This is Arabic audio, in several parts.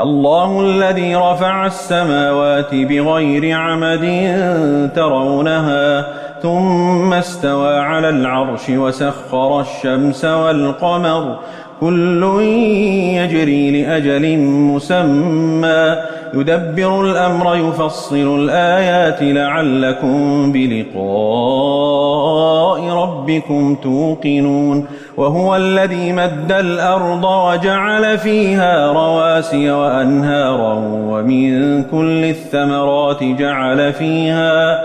الله الذي رفع السماوات بغير عمد ترونها ثم استوى على العرش وسخر الشمس والقمر كل يجري لأجل مسمى. يدبر الأمر يفصل الآيات لعلكم بلقاء ربكم توقنون. وهو الذي مد الأرض وجعل فيها رواسي وأنهارا ومن كل الثمرات جعل فيها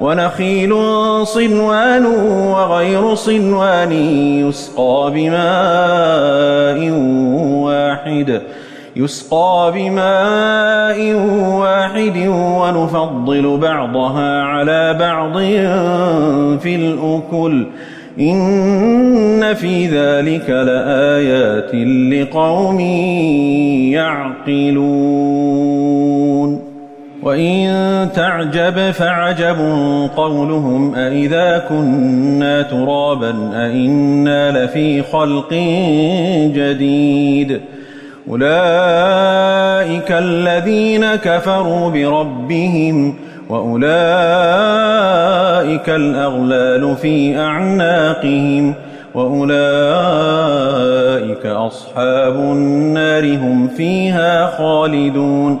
ونخيل صنوان وغير صنوان يسقى بماء واحد يسقى بماء واحد ونفضل بعضها على بعض في الأكل. إن في ذلك لآيات لقوم يعقلون. وإن تعجب فعجب قولهم أإذا كنا ترابا أإنا لفي خلق جديد أولئك الذين كفروا بربهم وأولئك الأغلال في أعناقهم وأولئك أصحاب النار هم فيها خالدون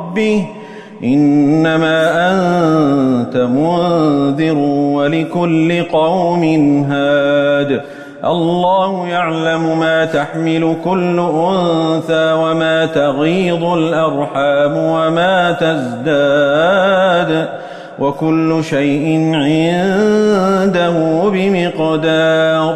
ربه إنما أنت منذر ولكل قوم هاد. الله يعلم ما تحمل كل أنثى وما تغيض الأرحام وما تزداد وكل شيء عنده بمقدار.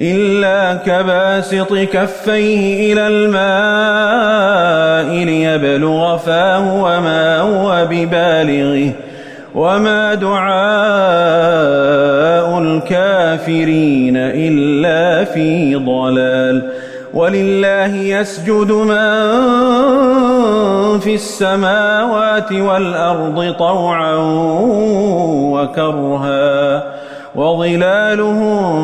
إلا كباسط كفيه إلى الماء ليبلغ فاه وما هو ببالغه وما دعاء الكافرين إلا في ضلال ولله يسجد من في السماوات والأرض طوعا وكرها وظلالهم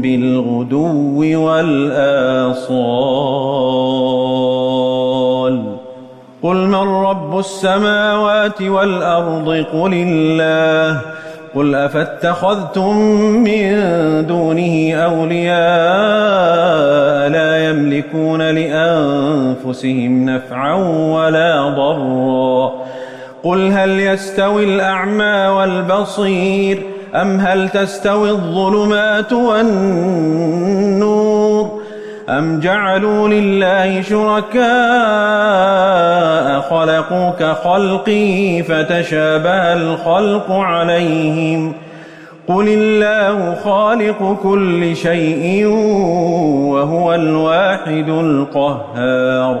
بالغدو والآصال. قل من رب السماوات والأرض؟ قل الله. قل أفاتخذتم من دونه أولياء لا يملكون لأنفسهم نفعا ولا ضرا. قل هل يستوي الأعمى والبصير؟ أم هل تستوي الظلمات والنور؟ أم جعلوا لله شركاء خلقوا كخلقه فتشابه الخلق عليهم؟ قل الله خالق كل شيء وهو الواحد القهار.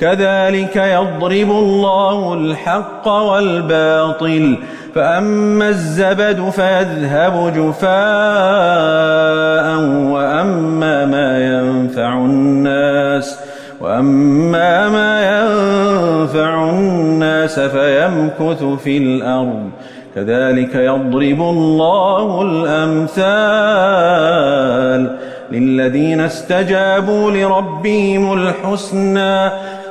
كذلك يضرب الله الحق والباطل فأما الزبد فيذهب جفاء وأما ما ينفع الناس وأما ما ينفع الناس فيمكث في الأرض. كذلك يضرب الله الأمثال للذين استجابوا لربهم الحسنى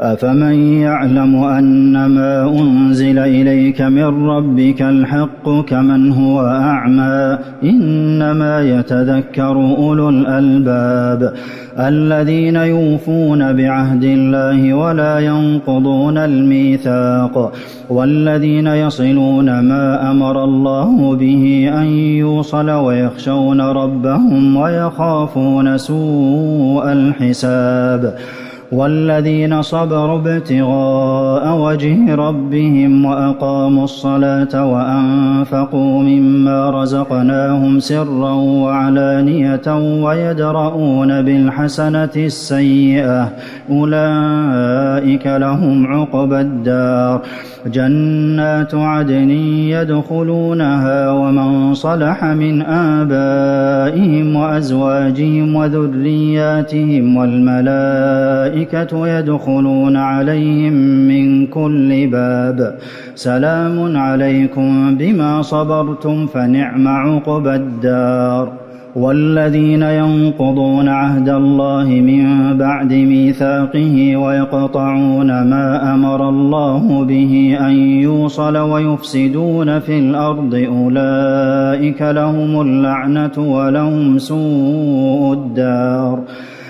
أفمن يعلم أنما أنزل إليك من ربك الحق كمن هو أعمى إنما يتذكر أولو الألباب الذين يوفون بعهد الله ولا ينقضون الميثاق والذين يصلون ما أمر الله به أن يوصل ويخشون ربهم ويخافون سوء الحساب والذين صبروا ابتغاء وجه ربهم وأقاموا الصلاة وأنفقوا مما رزقناهم سرا وعلانية ويدرؤون بالحسنة السيئة. أولئك لهم عقبى الدار. جنات عدن يدخلونها ومن صلح من آبائهم وأزواجهم وذرياتهم والملائكة يدخلون عليهم من كل باب. سلام عليكم بما صبرتم فنعم عقبى الدار. والذين ينقضون عهد الله من بعد ميثاقه ويقطعون ما أمر الله به أن يوصل ويفسدون في الأرض أولئك لهم اللعنة ولهم سوء الدار.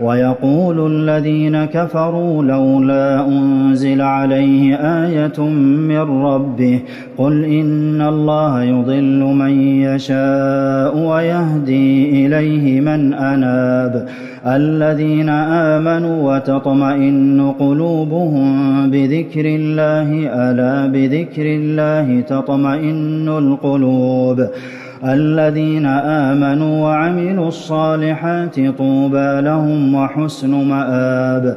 ويقول الذين كفروا لولا أنزل عليه آية من ربه قل إن الله يضل من يشاء ويهدي إليه من أناب الذين آمنوا وتطمئن قلوبهم بذكر الله ألا بذكر الله تطمئن القلوب الذين آمنوا وعملوا الصالحات طوبى لهم وحسن مآب.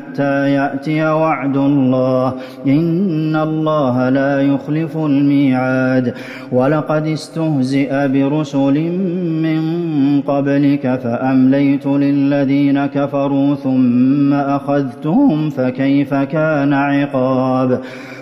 حتى يأتي وعد الله. إن الله لا يخلف الميعاد. ولقد استهزئ برسل من قبلك فأمليت للذين كفروا ثم أخذتهم فكيف كان عقاب؟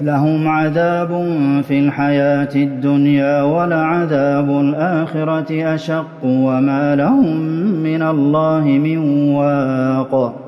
لهم عذاب في الحياة الدنيا ولعذاب الآخرة أشق وما لهم من الله من واق.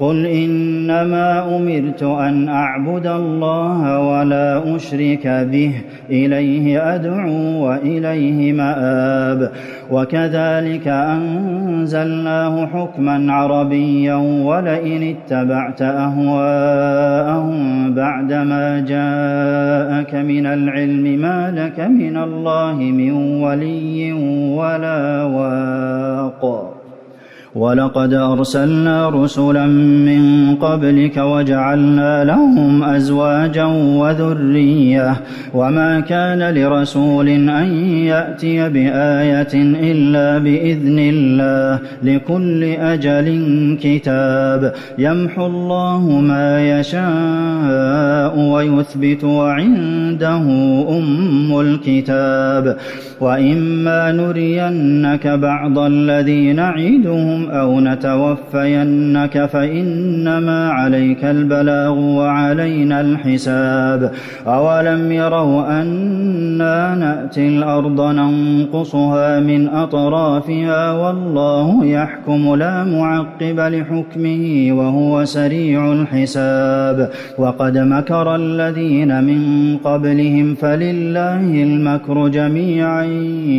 قل إنما أمرت أن أعبد الله ولا أشرك به إليه أدعو وإليه مآب. وكذلك أنزلناه حكما عربيا ولئن اتبعت أهواءهم بعدما جاءك من العلم ما لك من الله من ولي ولا واق. ولقد أرسلنا رسلا من قبلك وجعلنا لهم أزواجا وذرية وما كان لرسول أن يأتي بآية إلا بإذن الله لكل أجل كتاب يمحو الله ما يشاء ويثبت وعنده أم الكتاب وإما نرينك بعض الذي نعدهم أو نتوفينك فإنما عليك البلاغ وعلينا الحساب أولم يروا أنا نأتي الأرض ننقصها من أطرافها والله يحكم لا معقب لحكمه وهو سريع الحساب وقد مكر الذين من قبلهم فلله المكر جميعا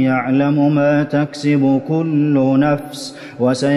يعلم ما تكسب كل نفس وسيعلم